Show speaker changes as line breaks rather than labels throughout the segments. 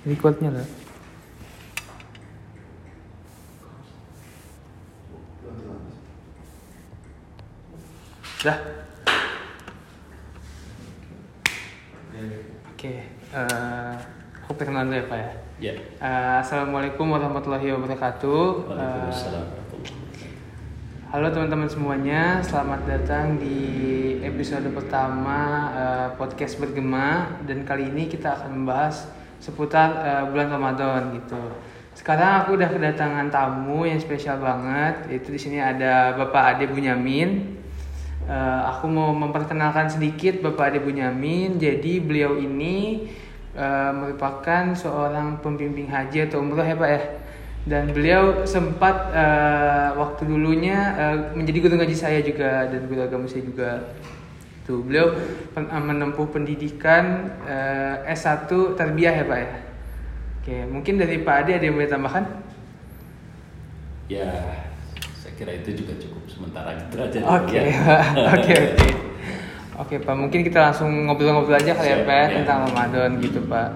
Recordnya lah. Dah. Oke, eh aku perkenalan dulu ya Pak ya.
Ya.
Eh, Assalamualaikum warahmatullahi wabarakatuh.
Waalaikumsalam.
Halo teman-teman semuanya, selamat datang di episode pertama eh, podcast bergema dan kali ini kita akan membahas seputar eh, bulan Ramadan gitu. Sekarang aku udah kedatangan tamu yang spesial banget, yaitu di sini ada Bapak Ade Bunyamin. Eh, aku mau memperkenalkan sedikit Bapak Ade Bunyamin. Jadi beliau ini eh, merupakan seorang pembimbing haji atau umroh ya Pak ya dan beliau sempat eh, waktu dulunya eh, menjadi guru ngaji saya juga dan guru agama saya juga tuh beliau pen- eh, menempuh pendidikan eh, S1 tarbiyah ya Pak ya oke mungkin dari Pak Ade ada yang boleh tambahkan
Ya, saya kira itu juga cukup sementara gitu aja.
oke
ya.
Oke oke oke Pak mungkin kita langsung ngobrol-ngobrol aja kali ya Pak ya,
ya.
tentang Ramadan gitu Pak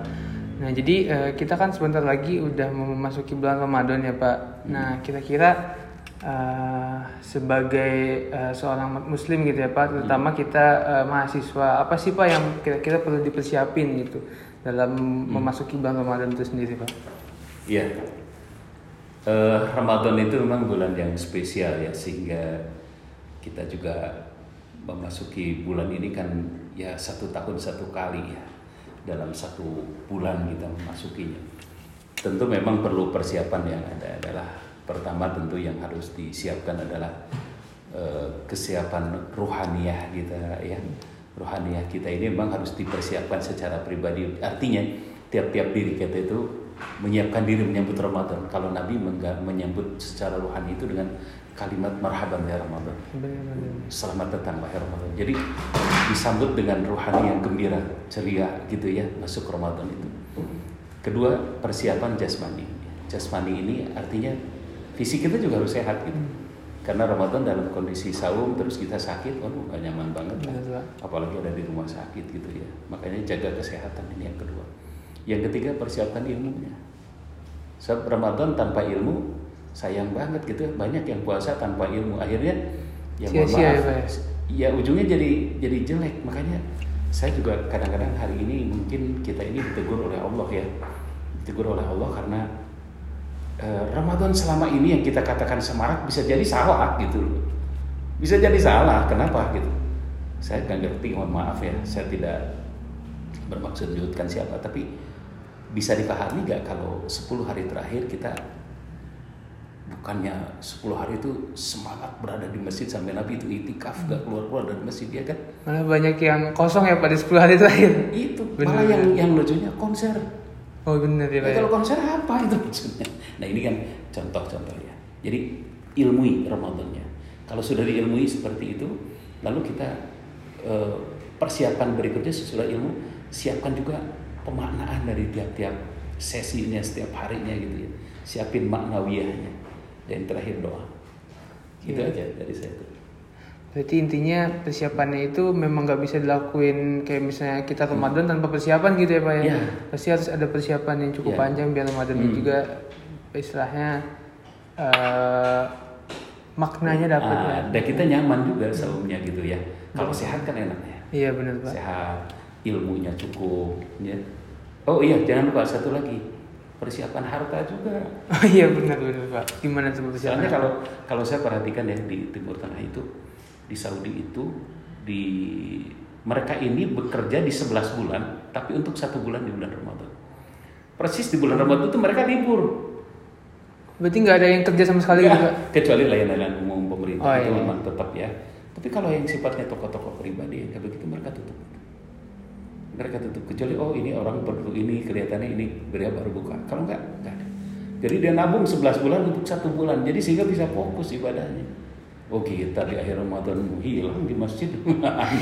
Nah jadi eh, kita kan sebentar lagi udah mau memasuki bulan Ramadan ya Pak. Nah kira-kira eh, sebagai eh, seorang muslim gitu ya Pak, terutama kita eh, mahasiswa, apa sih Pak yang kira-kira perlu dipersiapin gitu dalam memasuki bulan Ramadan itu sendiri Pak?
Iya. Eh, Ramadan itu memang bulan yang spesial ya sehingga kita juga memasuki bulan ini kan ya satu tahun satu kali ya dalam satu bulan kita memasukinya. Tentu memang perlu persiapan yang ada adalah pertama tentu yang harus disiapkan adalah eh, kesiapan rohaniah kita ya. Rohaniah kita ini memang harus dipersiapkan secara pribadi. Artinya tiap-tiap diri kita itu menyiapkan diri menyambut Ramadan. Kalau Nabi menyambut secara rohani itu dengan kalimat marhaban ya Ramadan. Selamat datang wahai Ramadan. Jadi disambut dengan rohani yang gembira, ceria gitu ya masuk Ramadan itu. Kedua persiapan jasmani. Jasmani ini artinya fisik kita juga harus sehat gitu. Karena Ramadan dalam kondisi saum terus kita sakit, waduh gak nyaman banget lah. Apalagi ada di rumah sakit gitu ya. Makanya jaga kesehatan ini yang kedua. Yang ketiga persiapkan ilmunya. Sebab Ramadan tanpa ilmu sayang banget gitu. Banyak yang puasa tanpa ilmu. Akhirnya ya mohon
ya,
maaf,
ya?
ya ujungnya jadi jadi jelek. Makanya saya juga kadang-kadang hari ini mungkin kita ini ditegur oleh Allah ya. Ditegur oleh Allah karena eh, Ramadan selama ini yang kita katakan semarak bisa jadi salah gitu loh. Bisa jadi salah. Kenapa gitu? Saya nggak ngerti, mohon maaf ya. Saya tidak bermaksud menyudutkan siapa, tapi bisa dipahami nggak kalau 10 hari terakhir kita bukannya 10 hari itu semangat berada di masjid sampai Nabi itu itikaf gak keluar-keluar dari masjid ya kan?
Malah banyak yang kosong ya pada 10 hari terakhir.
Itu
Bener,
malah yang yang lucunya konser.
Oh benar ya Pak. ya?
kalau konser apa itu maksudnya? Nah ini kan contoh-contoh ya. Jadi ilmui Ramadannya. Kalau sudah diilmui seperti itu, lalu kita eh, persiapan berikutnya sesudah ilmu, siapkan juga pemaknaan dari tiap-tiap sesinya setiap harinya gitu ya. Siapin maknawiyahnya. Dan terakhir doa. Gitu aja dari saya.
Berarti intinya persiapannya itu memang nggak bisa dilakuin kayak misalnya kita Ramadan tanpa persiapan gitu ya Pak ya?
Iya.
Pasti harus ada persiapan yang cukup
Iya.
panjang biar Ramadan
Hmm.
juga istilahnya eh, maknanya dapat ya.
Ah, dan kita nyaman juga saumnya gitu ya. Kalau sehat kan enak ya.
Iya benar Pak.
sehat, ilmunya cukup. Ya. Oh iya, jangan lupa satu lagi persiapan harta juga.
Oh iya benar benar Pak. Gimana tuh persiapan?
Soalnya kalau kalau saya perhatikan ya di Timur Tengah itu, di Saudi itu, di mereka ini bekerja di 11 bulan, tapi untuk satu bulan di bulan Ramadan. Persis di bulan Ramadan itu mereka libur.
Berarti nggak ada yang kerja sama sekali gitu Pak?
Ya, kecuali layanan umum pemerintah
Oh,
itu
iya.
memang tetap ya. Tapi kalau yang sifatnya tokoh-tokoh pribadi ya begitu mereka tutup. Mereka tutup kecuali oh ini orang perlu ini kelihatannya ini beliau baru buka. Kalau enggak enggak ada. Jadi dia nabung 11 bulan untuk satu bulan. Jadi sehingga bisa fokus ibadahnya. Oh kita di akhir Ramadan hilang di masjid.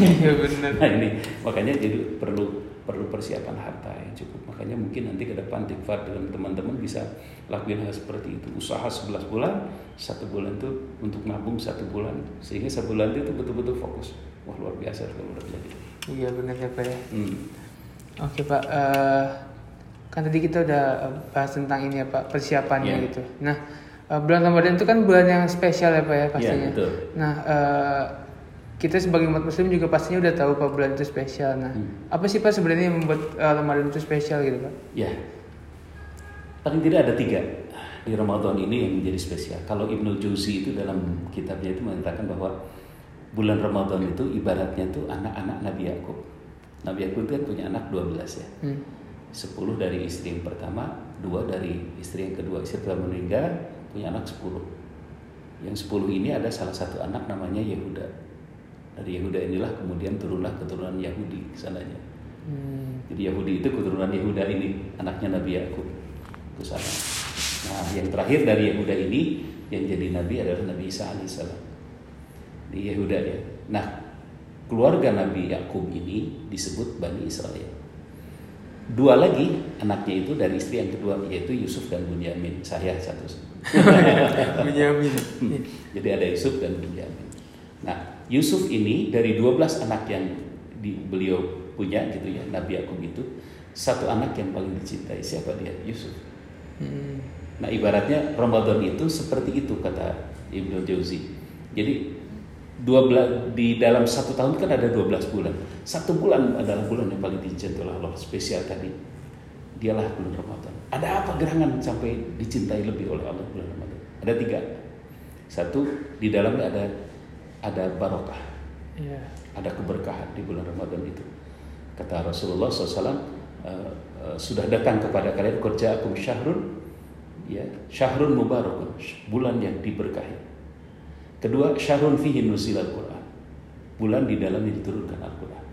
Iya benar.
Nah ini makanya jadi perlu perlu persiapan harta yang cukup. Makanya mungkin nanti ke depan Tikfar dengan teman-teman bisa lakuin hal seperti itu. Usaha 11 bulan, satu bulan itu untuk nabung satu bulan. Sehingga sebulan itu betul-betul fokus. Wah luar biasa kalau udah jadi.
Iya benar ya Pak ya.
Hmm.
Oke Pak, eh, kan tadi kita udah eh, bahas tentang ini ya Pak persiapannya
Iya.
gitu. Nah eh, bulan Ramadan itu kan bulan yang spesial ya Pak ya pastinya.
betul.
Nah eh, kita sebagai umat Muslim juga pastinya udah tahu Pak bulan itu spesial. Nah
Hmm.
apa sih Pak sebenarnya yang membuat eh, Ramadan itu spesial gitu Pak?
Ya, paling tidak ada tiga di Ramadan ini yang menjadi spesial. Kalau Ibnu Jauzi itu dalam kitabnya itu mengatakan bahwa bulan Ramadan itu ibaratnya itu anak-anak Nabi Yakub. Nabi Yakub itu kan punya anak 12 ya.
Hmm.
10 dari istri yang pertama, dua dari istri yang kedua. Istri telah meninggal, punya anak 10. Yang 10 ini ada salah satu anak namanya Yehuda. Dari Yehuda inilah kemudian turunlah keturunan Yahudi ke sananya.
Hmm.
Jadi Yahudi itu keturunan Yehuda ini, anaknya Nabi Yakub. Ke sana. Nah, yang terakhir dari Yehuda ini yang jadi nabi adalah Nabi Isa alaihissalam. Di Yehuda ya. Nah, keluarga Nabi Yakub ini disebut Bani Israel. Dua lagi anaknya itu dari istri yang kedua yaitu Yusuf dan Bunyamin. Saya satu.
Menjamin.
Jadi ada Yusuf dan Bunyamin. Nah, Yusuf ini dari 12 anak yang di, beliau punya gitu ya, Nabi Yakub itu satu anak yang paling dicintai siapa dia? Yusuf.
Hmm.
Nah, ibaratnya Ramadan itu seperti itu kata Ibnu Jauzi. Jadi 12 di dalam satu tahun kan ada 12 bulan. Satu bulan adalah bulan yang paling dicintai oleh Allah spesial tadi. Dialah bulan Ramadan. Ada apa gerangan sampai dicintai lebih oleh Allah bulan Ramadan? Ada tiga. Satu di dalamnya ada ada barokah,
Iya.
ada keberkahan di bulan Ramadan itu. Kata Rasulullah SAW, "Eh, eh, sudah datang kepada kalian kerja aku syahrun, ya syahrun mubarakun, bulan yang diberkahi. Kedua, syahrun fihi nuzil al-Quran, bulan di dalamnya diturunkan Al-Quran.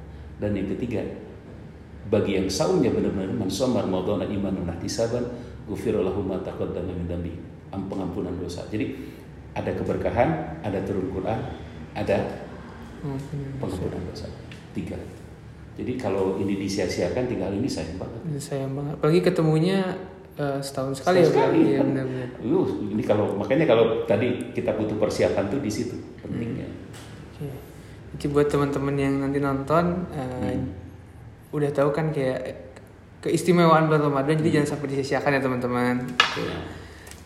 Dan yang ketiga, bagi yang saumnya benar-benar mansomar maudona iman dan ihtisaban, ghufirallahu ma taqaddama min dambi, am pengampunan dosa. Jadi ada keberkahan, ada turun Quran, ada pengampunan dosa. Tiga. Jadi kalau ini disia-siakan tiga hal ini sayang banget.
Sayang banget. Apalagi ketemunya eh, setahun sekali
Setahun
ya
sekali,
Iya
kan?
benar-benar.
Uh, ini kalau makanya kalau tadi kita butuh persiapan tuh di situ pentingnya.
Oke. Jadi buat teman-teman yang nanti nonton eh,
Hmm.
udah tahu kan kayak keistimewaan bulan Ramadan
Hmm.
jadi jangan sampai disia-siakan ya teman-teman.
Ya.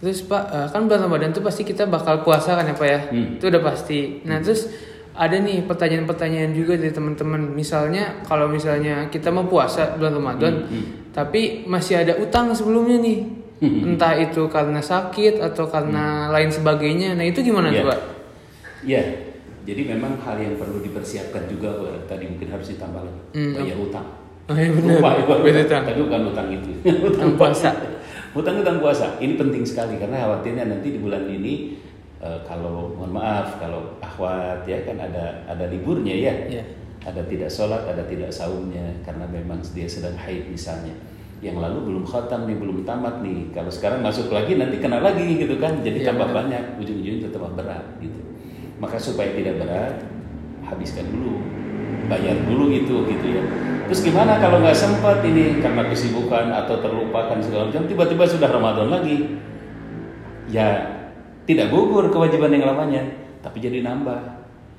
Terus Pak eh, kan bulan Ramadan tuh pasti kita bakal puasa kan ya Pak ya?
Hmm.
Itu udah pasti. Nah terus ada nih pertanyaan-pertanyaan juga dari teman-teman. Misalnya kalau misalnya kita mau puasa bulan Ramadan,
Hmm, hmm.
tapi masih ada utang sebelumnya nih.
Hmm.
Entah itu karena sakit atau karena lain sebagainya. Nah itu gimana
Iya.
tuh Pak?
Ya, jadi memang hal yang perlu dipersiapkan juga Wah, tadi mungkin harus ditambah lagi
Hmm.
bayar utang.
Oh iya benar.
Lupa, lupa,
Bayar
lupa.
utang.
Tapi bukan utang itu.
Utang puasa.
Utang utang puasa. Ini penting sekali karena khawatirnya nanti di bulan ini eh, kalau mohon maaf kalau akhwat ya kan ada ada liburnya ya.
Iya.
Ada tidak sholat, ada tidak saumnya karena memang dia sedang haid misalnya. Yang lalu belum khatam nih, belum tamat nih. Kalau sekarang masuk lagi nanti kena lagi gitu kan. Jadi
Iya,
tambah
benar.
banyak, ujung-ujungnya tetap berat gitu. Maka supaya tidak berat, habiskan dulu, bayar dulu itu gitu ya. Terus gimana kalau nggak sempat ini karena kesibukan atau terlupakan segala macam, tiba-tiba sudah Ramadan lagi, ya tidak gugur kewajiban yang lamanya, tapi jadi nambah.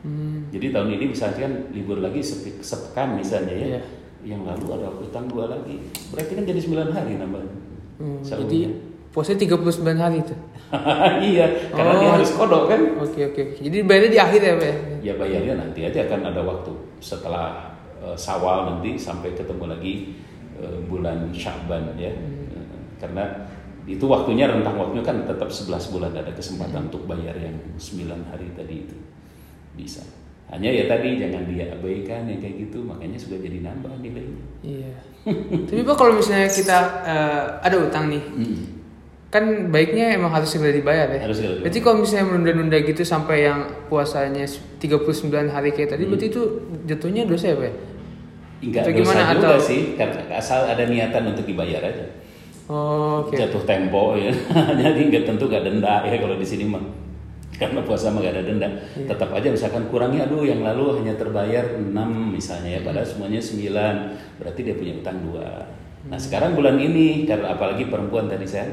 Hmm.
Jadi tahun ini misalnya kan libur lagi sepekan misalnya ya,
Iya.
yang lalu ada utang dua lagi, berarti kan jadi 9 hari nambah.
Hmm,
Saumnya.
jadi puasa 39 hari itu.
iya, karena dia
Oh.
harus kodok kan.
Oke oke. oke. Jadi bayarnya di akhir ya Pak? ya?
Ya bayarnya nanti aja kan ada waktu setelah eh, Sawal nanti sampai ketemu lagi eh, bulan Sya'ban ya. Eh, Karena itu waktunya rentang waktunya kan tetap 11 bulan ada kesempatan untuk bayar yang 9 hari tadi itu. Bisa. Hanya ya tadi jangan diabaikan yang kayak gitu makanya sudah jadi nambah nilainya.
Iya. Tapi Pak kalau misalnya kita eh, ada utang nih,
Mm.
kan baiknya emang harus segera dibayar ya.
Harus segera.
Berarti kalau misalnya menunda-nunda gitu sampai yang puasanya 39 hari kayak tadi,
Hmm.
berarti itu jatuhnya dosa ya Pak?
Enggak
Atau
dosa
gimana,
juga
atau-
sih karena asal ada niatan untuk dibayar aja.
Oh, oke.
jatuh tempo ya. Jadi nggak tentu nggak denda ya kalau di sini mah. Karena puasa mah nggak ada denda.
Iya.
tetap aja misalkan kurangnya aduh yang lalu hanya terbayar 6 misalnya ya. Padahal semuanya 9 berarti dia punya utang dua. Nah sekarang bulan ini karena apalagi perempuan tadi saya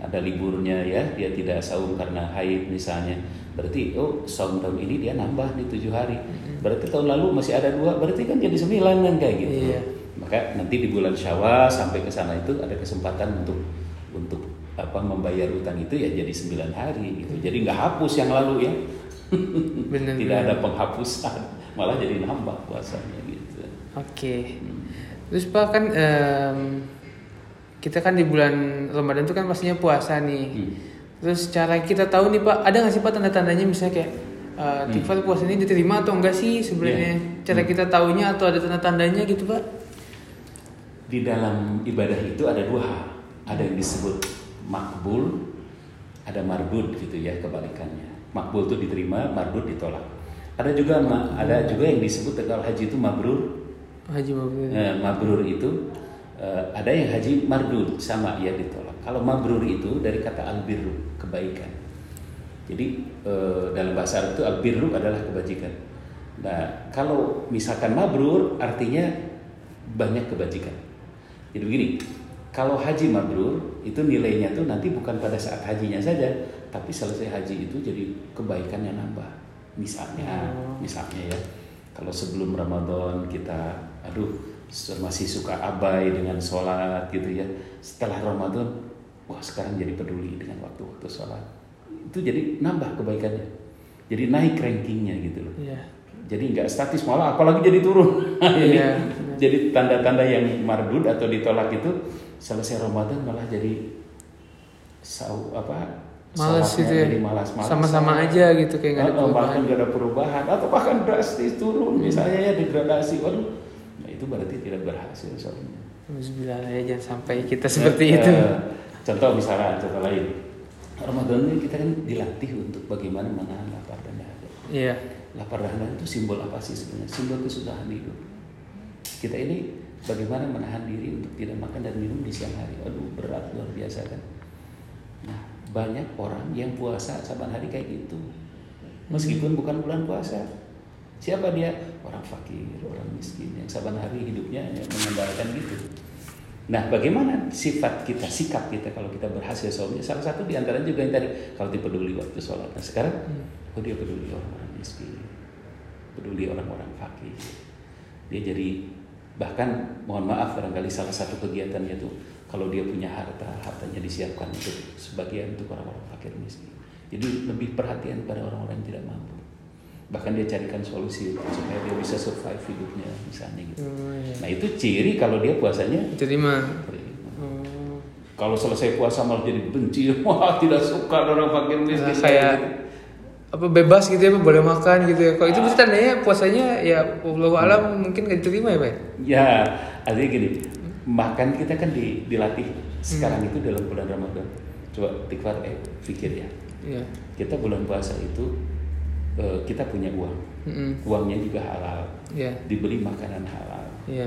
ada liburnya ya. Dia tidak saum karena haid misalnya. Berarti oh saum tahun ini dia nambah nih tujuh hari. Berarti tahun lalu masih ada dua berarti kan jadi sembilan kan kayak gitu.
Iya.
Maka nanti di bulan Syawal sampai ke sana itu ada kesempatan untuk untuk apa membayar utang itu ya jadi 9 hari gitu. Jadi nggak hapus yang lalu ya.
Benar.
Tidak ada penghapusan, malah jadi nambah puasanya gitu.
Oke. Terus Pak kan em, kita kan di bulan Ramadan itu kan pastinya puasa nih.
Hmm.
Terus cara kita tahu nih Pak, ada nggak sih Pak tanda-tandanya misalnya kayak uh, Tifal puasa ini diterima atau enggak sih sebenarnya?
Iya.
Cara kita taunya atau ada tanda-tandanya gitu Pak?
Di dalam ibadah itu ada dua hal. Ada yang disebut makbul, ada marbud gitu ya kebalikannya. Makbul itu diterima, marbud ditolak. Ada juga ada juga yang disebut kalau haji itu mabrur.
Haji Mabrur.
Nah, mabrur itu eh, ada yang haji mardud sama ya ditolak. Kalau mabrur itu dari kata albirru kebaikan. Jadi eh, dalam bahasa Arab itu albirru adalah kebajikan. Nah kalau misalkan mabrur artinya banyak kebajikan. Jadi begini, kalau haji mabrur itu nilainya tuh nanti bukan pada saat hajinya saja, tapi selesai haji itu jadi kebaikannya nambah. Misalnya,
Oh.
misalnya ya, kalau sebelum Ramadan kita, aduh masih suka abai dengan sholat gitu ya, setelah Ramadan, wah sekarang jadi peduli dengan waktu-waktu sholat. Itu jadi nambah kebaikannya, jadi naik rankingnya gitu loh
Iya.
Jadi nggak statis malah apalagi jadi turun. Ini
Iya.
jadi tanda-tanda yang mardud atau ditolak itu selesai Ramadan malah jadi sau apa sholatnya
gitu ya.
jadi malas-malas.
Sama-sama aja gitu kayak nggak ada
oh, bahkan
perubahan.
nggak ada perubahan. Atau bahkan drastis turun misalnya ya degradasi. Waduh. Nah itu berarti tidak berhasil soalnya.
Bismillah ya jangan sampai kita seperti
Eh,
itu.
contoh misalnya contoh lain. Ramadan ini kita kan dilatih untuk bagaimana menahan lapar dan dahaga.
Iya.
Lapar dahaga itu simbol apa sih sebenarnya? Simbol kesudahan hidup. Kita ini bagaimana menahan diri untuk tidak makan dan minum di siang hari? Aduh berat luar biasa kan. Nah banyak orang yang puasa saban hari kayak gitu, meskipun bukan bulan puasa. Siapa dia? Orang fakir, orang miskin yang saban hari hidupnya mengandalkan gitu. Nah, bagaimana sifat kita, sikap kita kalau kita berhasil sholatnya? Salah satu di antara juga yang tadi, kalau dia peduli waktu sholat. Nah, sekarang, oh dia peduli orang-orang miskin, peduli orang-orang fakir. Dia jadi, bahkan mohon maaf barangkali salah satu kegiatannya tuh, kalau dia punya harta, hartanya disiapkan untuk sebagian untuk orang-orang fakir miskin. Jadi lebih perhatian pada orang-orang yang tidak mampu. Bahkan dia carikan solusi supaya dia bisa survive hidupnya misalnya gitu.
Oh, iya.
Nah itu ciri kalau dia puasanya
Diterima. Oh.
kalau selesai puasa malah jadi benci, wah tidak suka orang fakir miskin.
Nah, kayak apa bebas gitu ya boleh makan gitu ya. Kalau itu berarti tandanya puasanya ya Allah alam mungkin gak diterima ya Pak.
Ya, artinya gini, makan kita kan di- dilatih sekarang itu dalam bulan Ramadan. Coba tikvar eh pikir ya,
Iya.
kita bulan puasa itu eh, kita punya uang,
Mm-mm.
uangnya juga halal,
Iya.
dibeli makanan halal.
Iya.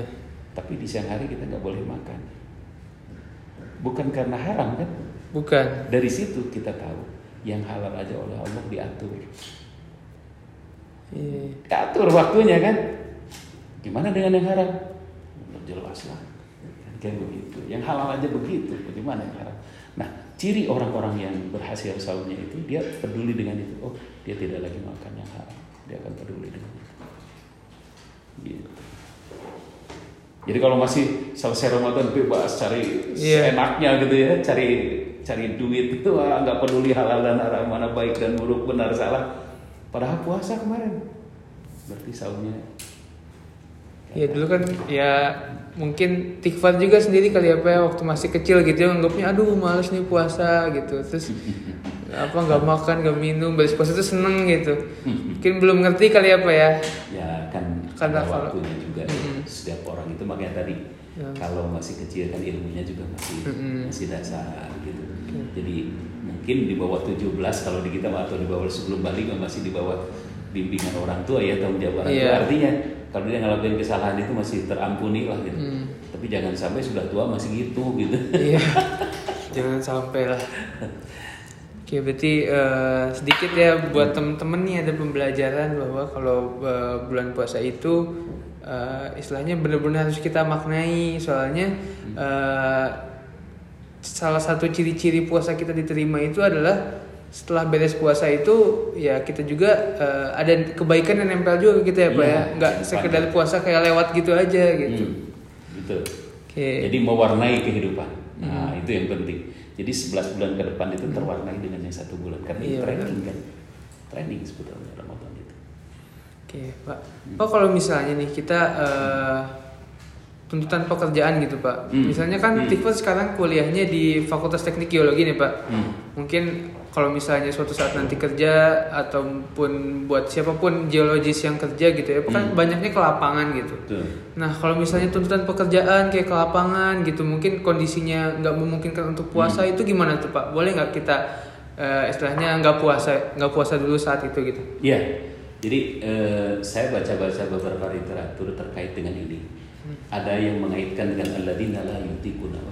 Tapi di siang hari kita nggak boleh makan, bukan karena haram kan?
Bukan.
Dari situ kita tahu yang halal aja oleh Allah diatur.
Iya.
Diatur waktunya kan. Gimana dengan yang haram? Jelas lah. Kan begitu. Yang halal aja begitu. Bagaimana yang haram? Nah, ciri orang-orang yang berhasil sahurnya itu dia peduli dengan itu. Oh, dia tidak lagi makan yang haram. Dia akan peduli dengan itu. Gitu. Jadi kalau masih selesai Ramadan bebas cari
Iya.
enaknya gitu ya, cari cari duit itu ah, nggak peduli halal dan haram mana baik dan buruk benar salah. Padahal puasa kemarin berarti sahurnya.
Ya dulu kan ya mungkin Tikfar juga sendiri kali apa ya waktu masih kecil gitu ya anggapnya aduh males nih puasa gitu terus apa nggak makan nggak minum beres puasa tuh seneng gitu mungkin belum ngerti kali apa ya
Ya kan
Karena kalau-
waktunya juga
Mm-mm.
setiap orang itu makanya tadi
Ya.
kalau masih kecil kan ilmunya juga masih
Mm-mm.
masih dasar gitu. Jadi mungkin di bawah 17 kalau di kita atau di bawah sebelum balik masih di bawah bimbingan orang tua ya tanggung jawab orang tua.
Iya.
Artinya kalau dia ngelakuin kesalahan itu masih terampuni lah gitu.
Mm.
Tapi jangan sampai sudah tua masih gitu gitu.
iya jangan sampai lah Oke berarti eh, sedikit ya buat temen-temen nih ada pembelajaran bahwa kalau eh, bulan puasa itu eh, istilahnya benar-benar harus kita maknai soalnya eh, salah satu ciri-ciri puasa kita diterima itu adalah setelah beres puasa itu ya kita juga eh, ada kebaikan yang nempel juga ke kita ya pak
Iya,
ya nggak
kehidupan.
sekedar puasa kayak lewat gitu aja gitu
Hmm, gitu. Betul.
Oke.
Jadi mewarnai kehidupan. Nah, itu yang penting. Jadi 11 bulan ke depan itu terwarnai dengan yang satu bulan karena
Iya,
training kan. Training sebetulnya Ramadan itu.
Oke, Pak. Pak kalau misalnya nih kita eh, tuntutan pekerjaan gitu, Pak.
Hmm.
Misalnya kan
Hmm.
Tifa sekarang kuliahnya di Fakultas Teknik Geologi nih, Pak.
Hmm.
Mungkin kalau misalnya suatu saat nanti kerja ataupun buat siapa pun geologis yang kerja gitu ya, kan
Hmm.
banyaknya ke lapangan gitu.
Betul.
Nah, kalau misalnya tuntutan pekerjaan kayak ke lapangan gitu, mungkin kondisinya nggak memungkinkan untuk puasa
Hmm.
itu gimana tuh, Pak? Boleh nggak kita eh, istilahnya nggak puasa, nggak puasa dulu saat itu gitu?
Iya. Jadi eh, saya baca-baca beberapa literatur terkait dengan ini. Ada yang mengaitkan dengan alladzina la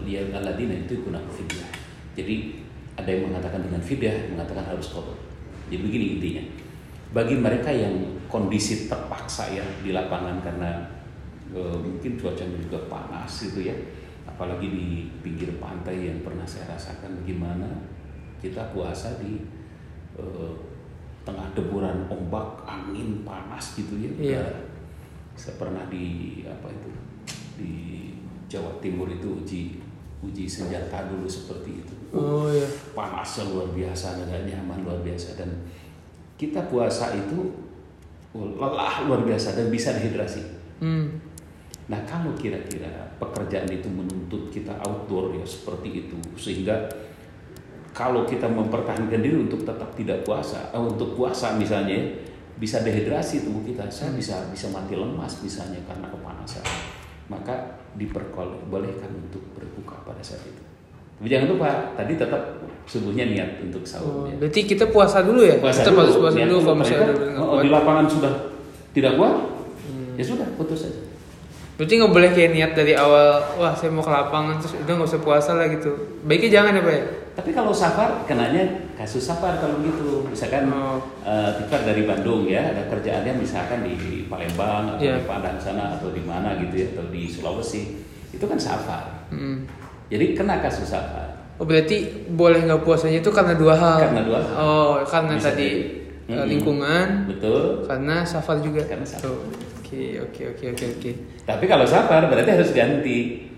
yang alladzina yutiquna fidyah. Jadi ada yang mengatakan dengan fidyah, mengatakan harus qada. Jadi begini intinya. Bagi mereka yang kondisi terpaksa ya di lapangan karena eh, mungkin cuacanya juga panas gitu ya. Apalagi di pinggir pantai yang pernah saya rasakan bagaimana kita puasa di eh, tengah deburan ombak, angin panas gitu ya.
Iya.
Saya pernah di apa itu di Jawa Timur itu uji uji senjata dulu seperti itu.
Oh iya.
Panasnya luar biasa, nggak nyaman luar biasa dan kita puasa itu lelah luar biasa dan bisa dehidrasi.
Hmm.
Nah kalau kira-kira pekerjaan itu menuntut kita outdoor ya seperti itu sehingga kalau kita mempertahankan diri untuk tetap tidak puasa, eh, untuk puasa misalnya bisa dehidrasi tubuh kita, saya bisa bisa mati lemas misalnya karena kepanasan, maka diperbolehkan untuk berbuka pada saat itu. Tapi jangan lupa tadi tetap subuhnya niat untuk sahur.
Oh,
ya.
berarti kita puasa dulu ya?
Puasa
kita
dulu,
harus puasa
niat
dulu kalau misalnya
oh, di lapangan sudah tidak kuat,
Hmm.
ya sudah putus saja.
Berarti nggak boleh kayak niat dari awal, wah saya mau ke lapangan terus udah nggak usah puasa lah gitu. Baiknya jangan ya pak ya?
Tapi kalau safar, kenanya kasus safar kalau gitu. Misalkan
Oh.
eh, Tifar dari Bandung ya, ada kerjaannya misalkan di Palembang atau
Iya.
di Padang sana atau di mana gitu ya, atau di Sulawesi. Itu kan safar.
Hmm.
Jadi kena kasus safar.
Oh berarti boleh nggak puasanya itu karena dua hal.
Karena dua hal.
Oh karena
Bisa
tadi
jadi.
eh, lingkungan,
Betul.
karena safar juga.
Karena safar.
Oke oke oke oke oke.
Tapi kalau safar berarti harus ganti.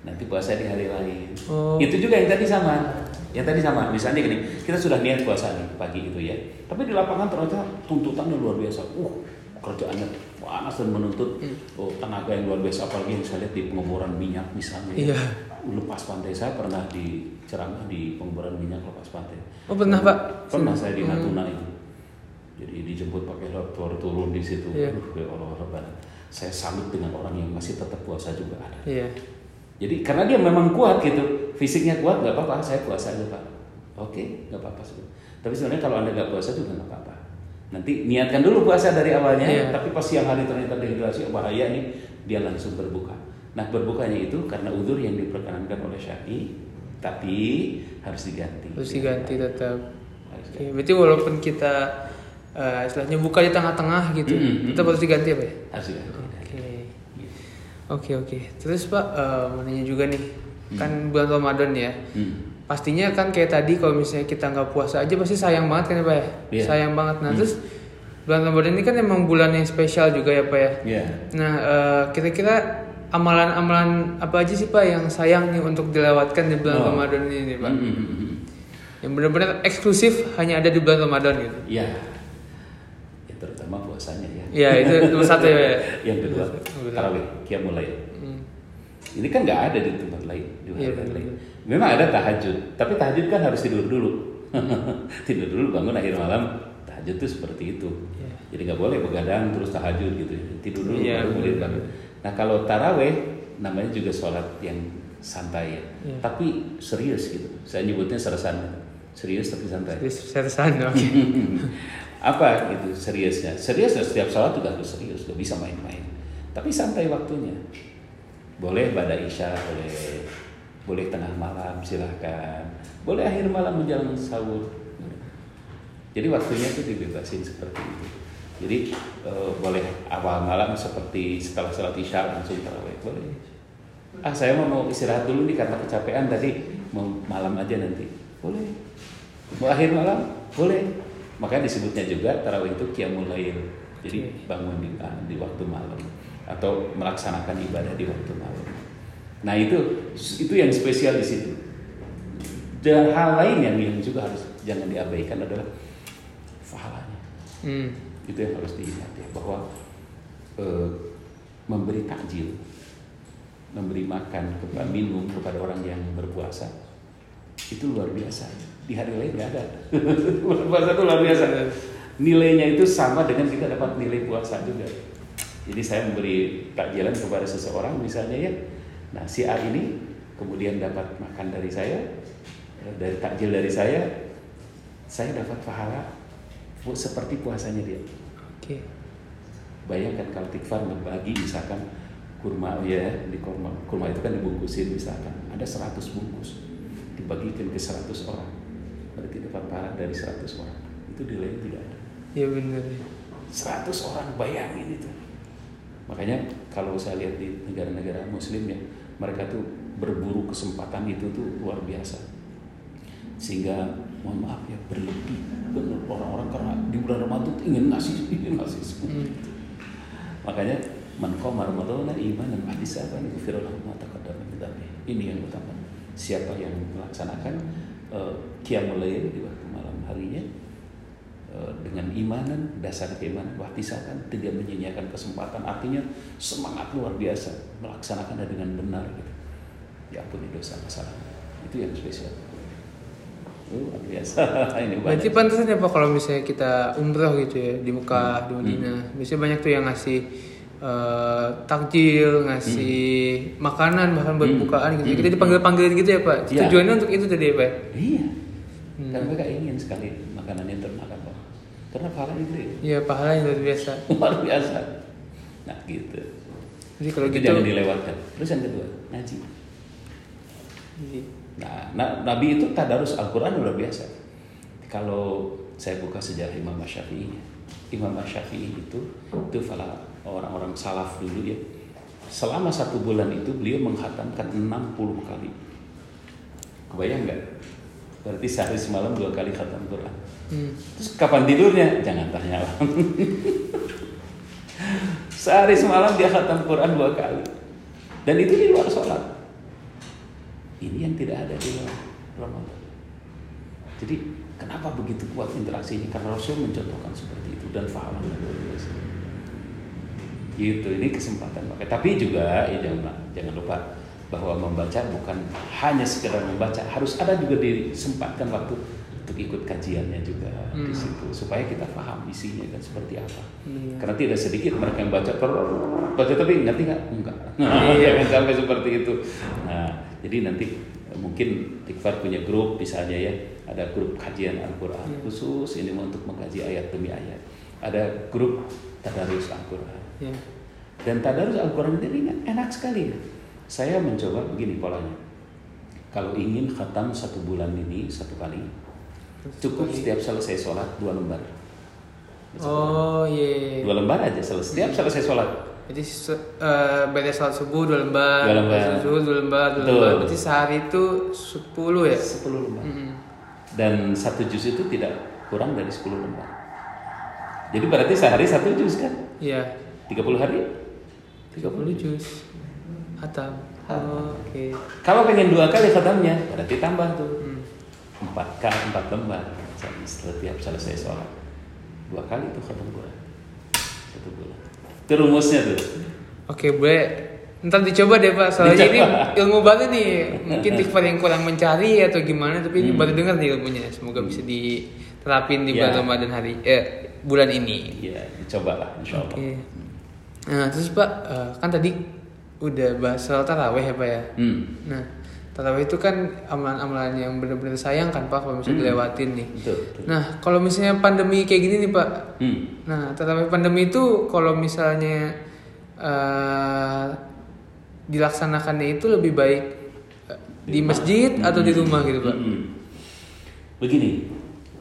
Nanti puasa di hari lain.
Oh.
Itu juga yang tadi sama. Yang tadi sama. Misalnya gini, kita sudah niat puasa nih pagi itu ya. Tapi di lapangan ternyata tuntutannya luar biasa. Uh, kerjaannya panas dan menuntut
Hmm.
oh, tenaga yang luar biasa. Apalagi yang saya lihat di pengemburan minyak misalnya. ya.
Iya.
Lepas pantai saya pernah di ceramah di pengemburan minyak lepas pantai.
Oh pernah pak?
Pernah saya di
Hmm.
Natuna itu. Jadi dijemput pakai helikopter turun di situ.
Iya.
Aduh, ya Allah, Allah. Saya salut dengan orang yang masih tetap puasa juga ada.
Iya.
Jadi karena dia memang kuat gitu, fisiknya kuat nggak apa-apa, saya puasa aja pak. Oke, nggak apa-apa. Tapi sebenarnya kalau anda nggak puasa juga nggak apa-apa. Nanti niatkan dulu puasa dari awalnya,
Iya.
tapi pas siang hari ternyata dehidrasi, oh, bahaya nih, dia langsung berbuka. Nah berbukanya itu karena udur yang diperkenankan oleh syari, tapi harus diganti.
Terus diganti tetap.
Harus diganti.
berarti walaupun kita eh, istilahnya buka di tengah-tengah gitu,
Mm-mm.
tetap harus diganti apa ya?
Harus diganti.
Oke.
Gitu.
Oke oke. Terus Pak mau nanya juga nih,
Hmm.
kan bulan Ramadan ya.
Hmm.
Pastinya kan kayak tadi kalau misalnya kita nggak puasa aja pasti sayang banget kan ya Pak ya?
Iya.
Sayang banget. Nah
Hmm.
terus bulan Ramadan ini kan emang bulan yang spesial juga ya Pak ya.
Ya.
Nah eh, kira-kira amalan-amalan apa aja sih Pak yang sayang nih untuk dilewatkan di bulan
Oh.
Ramadan ini nih Pak?
Hmm, hmm, hmm, hmm.
Yang benar-benar eksklusif hanya ada di bulan Ramadan gitu.
Ya. Ya terutama puasanya ya.
Iya itu nomor satu ya. Ya?
Yang kedua, tarawih, qiyamul lail.
Hmm.
Ini kan nggak ada di tempat lain, di tempat
benar.
lain. Memang ada tahajud, tapi tahajud kan harus tidur dulu. tidur dulu bangun akhir malam, tahajud itu seperti itu.
Iya.
Jadi nggak boleh begadang terus tahajud gitu. Tidur dulu
Iya,
baru
benar.
bangun. Nah kalau taraweh namanya juga sholat yang santai ya,
Iya.
tapi serius gitu. Saya nyebutnya sersan, serius tapi santai.
Serius seriusan oke.
apa gitu seriusnya? Serius ya setiap sholat juga harus serius gak bisa main-main. Tapi santai waktunya. Boleh pada isya boleh boleh tengah malam silahkan. Boleh akhir malam menjelang sahur. Jadi waktunya itu dibebasin seperti itu. Jadi eh, boleh awal malam seperti setelah sholat isya langsung tarawih boleh. Ah saya mau istirahat dulu nih karena kecapean tadi. Mau malam aja nanti. Boleh. Mau akhir malam? Boleh makanya disebutnya juga tarawih itu qiyamul lail jadi bangun di, ah, di waktu malam atau melaksanakan ibadah di waktu malam Nah itu itu yang spesial di situ. Dan hal lain yang yang juga harus jangan diabaikan adalah pahalanya.
Hmm.
Itu yang harus diingat ya bahwa eh, memberi takjil, memberi makan kepada minum kepada orang yang berpuasa itu luar biasa. Di hari lain nggak ada. Bulan puasa itu luar biasa. Nilainya itu sama dengan kita dapat nilai puasa juga. Jadi saya memberi takjilan kepada seseorang misalnya ya, nah si A ini kemudian dapat makan dari saya, eh, dari takjil dari saya, saya dapat pahala seperti puasanya dia.
Oke.
Bayangkan kalau tikfar membagi misalkan kurma ya di kurma kurma itu kan dibungkusin misalkan ada 100 bungkus dibagikan ke 100 orang berarti dapat pahala dari 100 orang itu nilainya tidak ada
Iya benar. ya.
100 orang bayangin itu makanya kalau saya lihat di negara-negara muslim ya mereka tuh berburu kesempatan itu tuh luar biasa sehingga mohon maaf ya berlebih benar orang-orang karena di bulan Ramadan ingin ngasih ingin ngasih
Hmm.
makanya man qama ramadhana imanan ihtisaban ghufira lahu ma taqaddama min. Ini yang utama. Siapa yang melaksanakan eh, qiyamul lail di waktu malam harinya eh, dengan imanan, dasar keimanan, wahtisaban, tidak menyia-nyiakan kesempatan. Artinya semangat luar biasa melaksanakannya dengan benar gitu. Ya ampuni dosa kesalahan. Itu yang spesial. Luar biasa. Ini
Berarti
banyak.
pantasan ya Pak kalau misalnya kita umroh gitu ya di Mekah, di Madinah. Biasanya banyak tuh yang ngasih eh, takjil, ngasih makanan bahkan buat
Hmm.
bukaan gitu.
Hmm.
Kita dipanggil-panggilin gitu ya Pak.
Iya.
Tujuannya untuk itu tadi ya Pak.
Iya.
Hmm.
Karena mereka ingin sekali makanan yang termakan Pak. Karena pahalanya gede.
Iya pahala yang luar biasa.
luar biasa nah gitu
Jadi kalau
itu
gitu.
jangan dilewatkan terus yang kedua ngaji
Iya.
nah na- Nabi itu tadarus Al-Quran luar biasa kalau saya buka sejarah Imam Syafi'i Imam Syafi'i itu itu fala orang-orang salaf dulu ya selama satu bulan itu beliau menghatamkan 60 kali kebayang nggak berarti sehari semalam dua kali khatam Quran
Hmm.
Terus kapan tidurnya? Jangan tanya lah. Sehari semalam dia khatam Quran dua kali. Dan itu di luar sholat. Ini yang tidak ada di luar Ramadan. Jadi kenapa begitu kuat interaksinya? Karena Rasul mencontohkan seperti itu dan faham luar biasa. Gitu, ini kesempatan pakai. Tapi juga ya jangan jangan lupa bahwa membaca bukan hanya sekedar membaca, harus ada juga disempatkan waktu untuk ikut kajiannya juga di
Hmm.
situ supaya kita paham isinya dan seperti apa.
Iya.
Karena tidak sedikit mereka yang baca terus baca tapi ngerti nggak? Enggak.
Iya.
Jangan sampai seperti itu. Nah, jadi nanti eh, mungkin Tikfar punya grup misalnya ya, ada grup kajian Al-Qur'an
Iya.
khusus ini untuk mengkaji ayat demi ayat. Ada grup tadarus Al-Qur'an.
Iya.
Dan tadarus Al-Quran ini ringan, enak sekali. Saya mencoba begini polanya. Kalau ingin khatam satu bulan ini satu kali, cukup setiap selesai sholat dua lembar.
Oh iya.
Dua lembar aja selesai. Setiap selesai sholat.
Jadi se- eh, beres sholat subuh dua lembar,
Dua lembar.
subuh dua lembar, dua
Betul.
lembar. Berarti sehari itu sepuluh ya?
Sepuluh lembar. Dan satu juz itu tidak kurang dari sepuluh lembar. Jadi berarti sehari satu juz kan?
Iya.
30 hari?
30 juz. Hatam. Oh, Oke.
Kalau pengen dua kali khatamnya, berarti tambah tuh.
Hmm.
empat kali empat lembar setiap selesai sholat dua kali itu khatam Quran satu bulan itu rumusnya tuh
Oke, boleh. Ntar dicoba deh Pak, soalnya ini
Dicoba.
ilmu baru nih. Mungkin tikfar yang kurang mencari atau gimana, tapi ini
Hmm.
baru dengar nih ilmunya. Semoga bisa diterapin di
Ya.
bulan Ramadan hari eh bulan ini.
ya dicobalah insya Allah
Oke. Nah, terus Pak, eh, kan tadi udah bahas soal taraweh ya Pak ya.
hmm.
Nah, taraweh itu kan amalan-amalan yang benar-benar sayang kan Pak kalau misalnya
Hmm.
dilewatin nih.
betul, betul.
Nah, kalau misalnya pandemi kayak gini nih Pak,
Hmm.
Nah, tarawih pandemi itu kalau misalnya eh, dilaksanakannya itu lebih baik eh, di masjid atau di rumah gitu, Pak?
Hmm. begini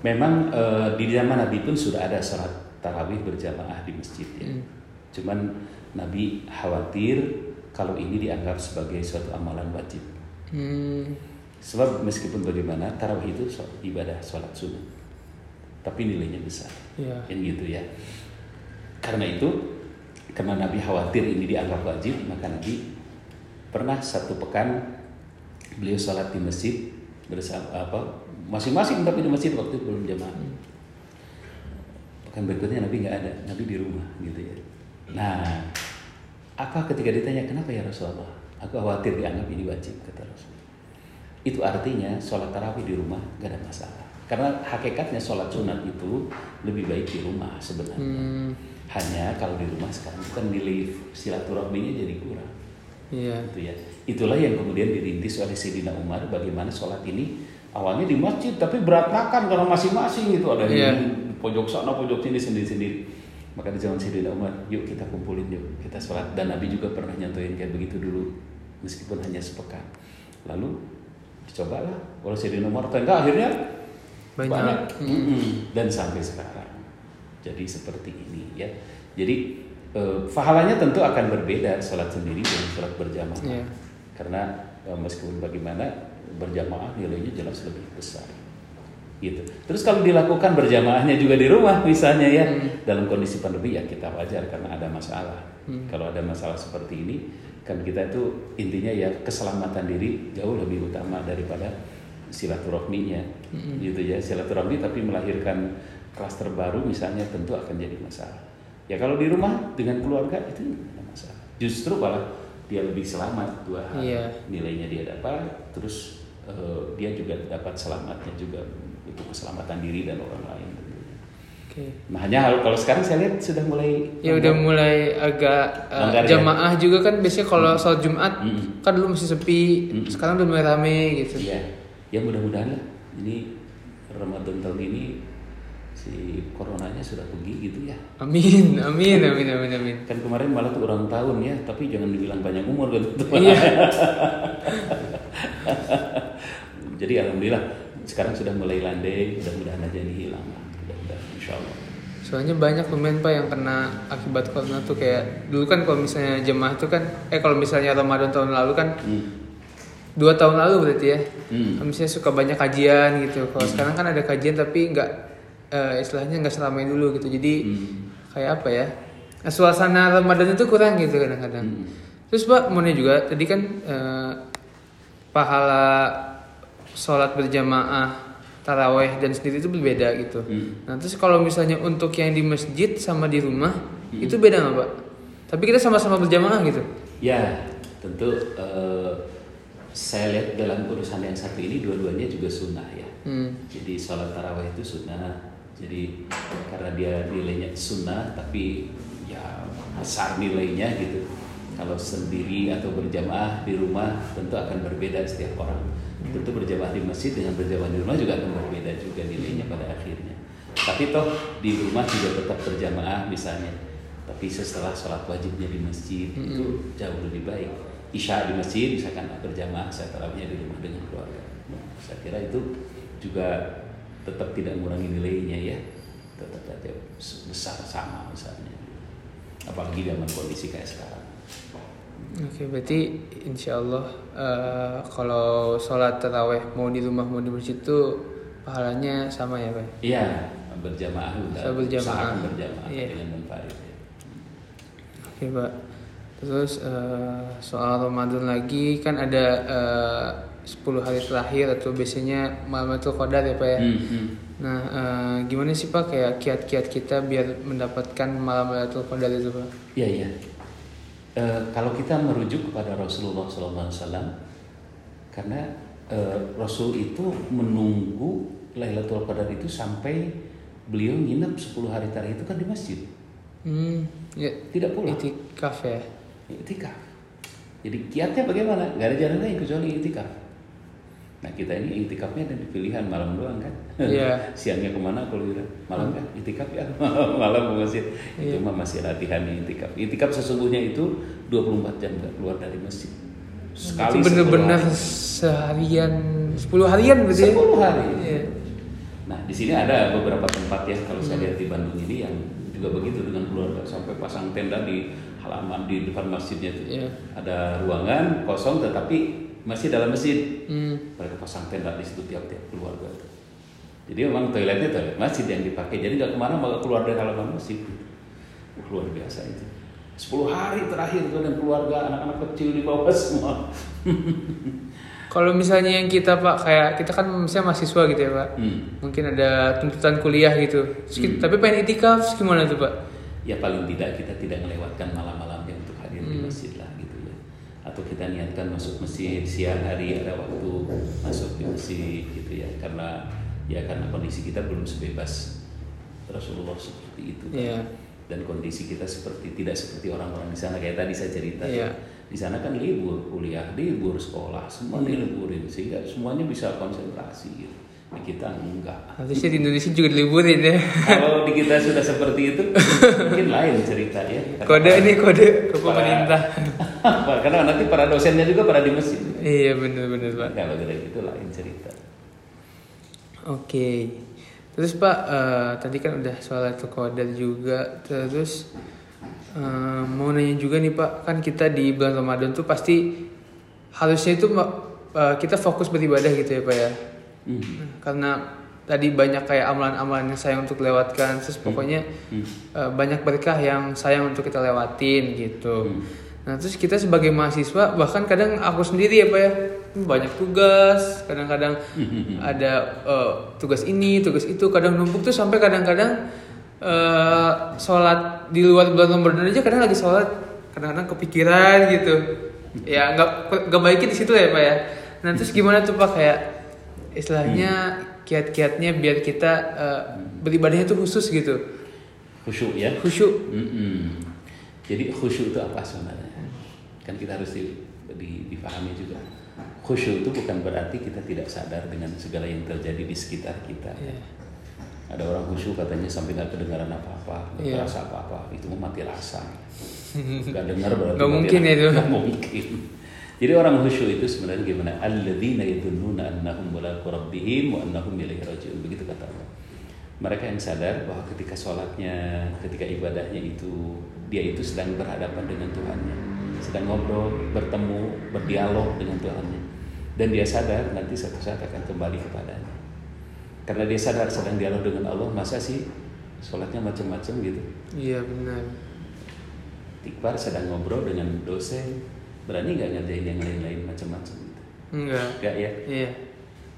memang eh, di zaman Nabi pun sudah ada sholat tarawih berjamaah di masjid ya.
Hmm.
cuman Nabi khawatir kalau ini dianggap sebagai suatu amalan wajib.
Hmm,
Sebab meskipun bagaimana tarawih itu ibadah sholat sunnah, tapi nilainya besar,
ya.
kan gitu ya. Karena itu, karena Nabi khawatir ini dianggap wajib, maka Nabi pernah satu pekan beliau sholat di masjid bersama apa masing-masing tapi di masjid waktu itu belum jamaah. Pekan berikutnya Nabi nggak ada. Nabi di rumah gitu ya. Nah apa ketika ditanya kenapa ya Rasulullah? Aku khawatir dianggap ini wajib kata Rasul itu artinya sholat tarawih di rumah gak ada masalah. Karena hakikatnya sholat sunat itu lebih baik di rumah sebenarnya.
Hmm,
hanya kalau di rumah sekarang kan nilai silaturahminya jadi kurang.
Iya.
gitu ya. Itulah yang kemudian dirintis oleh Sayyidina Umar bagaimana sholat ini awalnya di masjid tapi berantakan karena masing-masing itu ada yang pojok sana pojok sini sendiri-sendiri maka di zaman Sayyidina Umar yuk kita kumpulin yuk kita sholat dan Nabi juga pernah nyantuin kayak begitu dulu meskipun hanya sepekan lalu dicobalah kalau Sayyidina Umar tenda akhirnya
Banyak.
banyak,
Mm.
Mm-mm. dan sampai sekarang jadi seperti ini ya jadi eh, pahalanya tentu akan berbeda sholat sendiri dan sholat berjamaah
Iya.
karena eh, meskipun bagaimana berjamaah nilainya jelas lebih besar gitu terus kalau dilakukan berjamaahnya juga di rumah misalnya ya
Hmm.
dalam kondisi pandemi ya kita wajar karena ada masalah
Hmm.
kalau ada masalah seperti ini kan kita itu intinya ya keselamatan diri jauh lebih utama daripada silaturahminya
Mm-mm.
gitu ya silaturahmi tapi melahirkan klaster baru misalnya tentu akan jadi masalah ya kalau di rumah dengan keluarga itu tidak ada masalah justru malah dia lebih selamat dua hal
Iya.
nilainya dia dapat terus eh, dia juga dapat selamatnya juga itu keselamatan diri dan orang lain tentunya.
Oke.
Nah hanya kalau sekarang saya lihat sudah mulai
Ya udah mulai agak uh,
Longgar ya?
jamaah juga kan biasanya kalau sholat Jumat
Mm.
kan dulu masih sepi,
Mm.
sekarang udah mulai rame gitu.
Iya, ya mudah-mudahan lah ini Ramadan tahun ini si coronanya sudah pergi gitu ya.
Amin, amin, amin, amin, amin.
Kan kemarin malah tuh ulang tahun ya, tapi jangan dibilang banyak umur gitu.
Iya.
Jadi alhamdulillah sekarang sudah mulai landai, mudah-mudahan aja ini hilang lah. Mudah-mudahan insya Allah.
Soalnya banyak lumayan pak yang kena akibat corona tuh kayak dulu kan kalau misalnya jemaah tuh kan, eh kalau misalnya Ramadan tahun lalu kan
Hmm.
dua tahun lalu berarti ya,
Hmm.
misalnya suka banyak kajian gitu. Kalau sekarang kan ada kajian tapi nggak eh, istilahnya nggak seramai dulu gitu. Jadi
Hmm.
kayak apa ya? Suasana Ramadan itu kurang gitu kadang-kadang.
Hmm.
Terus Pak mau juga tadi kan eh, pahala sholat berjamaah taraweh dan sendiri itu berbeda gitu.
Hmm.
Nah terus kalau misalnya untuk yang di masjid sama di rumah itu beda nggak Pak? Tapi kita sama-sama berjamaah gitu.
Ya, tentu eh, saya lihat dalam urusan yang satu ini dua-duanya juga sunnah ya.
Hmm.
Jadi sholat tarawih itu sunnah. Jadi karena dia nilainya sunnah, tapi ya besar nilainya gitu. Kalau sendiri atau berjamaah di rumah tentu akan berbeda setiap orang. Tentu berjamaah di masjid dengan berjamaah di rumah juga akan berbeda juga nilainya pada akhirnya. Tapi toh di rumah juga tetap berjamaah misalnya. Tapi setelah sholat wajibnya di masjid itu jauh lebih baik. Isya di masjid misalkan berjamaah, saya tarawihnya di rumah dengan keluarga. Nah, saya kira itu juga tetap tidak mengurangi nilainya ya tetap aja besar sama misalnya apalagi zaman kondisi kayak sekarang
Oke berarti insya Allah eh, kalau sholat taraweh mau di rumah mau di masjid itu pahalanya sama ya Pak?
iya berjamaah
Saya berjamaah.
usahakan berjamaah
Iya.
dengan ya.
Oke Pak. Terus eh, soal Ramadan lagi kan ada eh, 10 hari terakhir atau biasanya Malamul Qadar ya Pak ya.
Hmm, hmm.
Nah eh, gimana sih Pak kayak kiat-kiat kita biar mendapatkan malam Lailatul Qadar itu Pak?
Iya iya. Eh, kalau kita merujuk kepada Rasulullah SAW, karena eh, Rasul itu menunggu Lailatul Qadar itu sampai beliau nginep 10 hari terakhir itu kan di masjid,
Hmm, ya
tidak pulang.
itikaf ya.
Itikaf. Jadi kiatnya bagaimana? Gak ada jalan lain kecuali itikaf. Nah kita ini itikafnya ada di pilihan malam doang kan.
Iya.
Siangnya ke mana kalau malam kan itikaf ya malam ke masjid. Itu
Iya.
mah masih latihannya itikaf. Itikaf sesungguhnya itu 24 jam gak keluar dari masjid. Sekali
itu bener-bener
10 hari.
seharian 10 harian berarti ya?
10 hari.
Iya.
Nah di sini ada beberapa tempat ya kalau saya
Hmm.
lihat di Bandung ini yang juga begitu dengan keluarga sampai pasang tenda di halaman di depan masjidnya tuh.
Iya.
Ada ruangan kosong tetapi masih dalam masjid.
Hmm.
Mereka pasang tenda di situ tiap-tiap keluarga. tuh. Jadi memang toiletnya toilet masjid yang dipakai. Jadi nggak ke mana malah keluar dari halaman masjid. Luar biasa itu. 10 hari terakhir tuh dan keluarga anak-anak kecil di bawah semua.
Kalau misalnya yang kita pak kayak kita kan misalnya mahasiswa gitu ya pak,
Hmm.
mungkin ada tuntutan kuliah gitu, Terus kita- tapi pengen itikaf gimana tuh pak?
Ya paling tidak kita tidak melewatkan malam-malamnya untuk hadir di
Hmm.
masjid gitu ya. Atau kita niatkan masuk masjid siang hari ada waktu masuk di masjid gitu ya. Karena ya karena kondisi kita belum sebebas Rasulullah seperti itu. kan.
Iya.
Dan kondisi kita seperti tidak seperti orang-orang di sana kayak tadi saya cerita.
Iya.
Di sana kan libur kuliah, libur sekolah, semua
Iya.
diliburin sehingga semuanya bisa konsentrasi gitu. Di kita enggak.
Harusnya di Indonesia juga diliburin ya.
Kalau di kita sudah seperti itu, mungkin lain cerita ya.
Kode ini kode ke pemerintah.
Karena nanti para dosennya juga pada di masjid.
iya benar-benar pak.
Kalau dari itu lain cerita.
Oke. Terus Pak, eh, tadi kan udah soal Qadar juga. Terus eh, mau nanya juga nih Pak, kan kita di bulan Ramadan tuh pasti harusnya itu eh, kita fokus beribadah gitu ya Pak ya.
Hmm.
Karena tadi banyak kayak amalan-amalan yang sayang untuk lewatkan. Terus pokoknya
Hmm.
eh, banyak berkah yang sayang untuk kita lewatin gitu.
Hmm.
Nah terus kita sebagai mahasiswa bahkan kadang aku sendiri ya pak ya. Banyak tugas kadang-kadang ada eh, tugas ini tugas itu kadang numpuk tuh sampai kadang-kadang eh, sholat di luar bulan Ramadan aja kadang lagi sholat kadang-kadang kepikiran gitu. Ya nggak nggak baiknya di situ ya pak ya. Nah terus gimana tuh pak kayak istilahnya kiat-kiatnya biar kita eh, beribadahnya tuh khusus gitu.
Khusyuk ya.
khusyuk.
Mm-mm. Jadi khusyuk itu apa sebenarnya? Kan kita harus di, di- dipahami juga. Khusyuk itu bukan berarti kita tidak sadar dengan segala yang terjadi di sekitar kita.
Iya.
Ada orang khusyuk katanya sampai nggak kedengaran apa-apa, nggak
Iya.
terasa apa-apa, itu mati rasa. Nggak dengar berarti
Nggak
mati
mungkin
rasa.
itu.
Nggak mungkin. Jadi orang khusyuk itu sebenarnya gimana? Alladzina yadhunnuna annahum mulaqu rabbihim wa annahum ilaihi raji'un. Begitu kata. Mereka yang sadar bahwa ketika sholatnya, ketika ibadahnya itu dia itu sedang berhadapan dengan Tuhannya, sedang ngobrol, bertemu, berdialog dengan Tuhannya, dan dia sadar nanti suatu saat akan kembali kepadanya. Karena dia sadar sedang dialog dengan Allah, masa sih sholatnya macam-macam gitu?
iya benar
Tikbar sedang ngobrol dengan dosen, berani nggak ngerjain yang lain-lain macam-macam gitu?
enggak
Enggak ya?
iya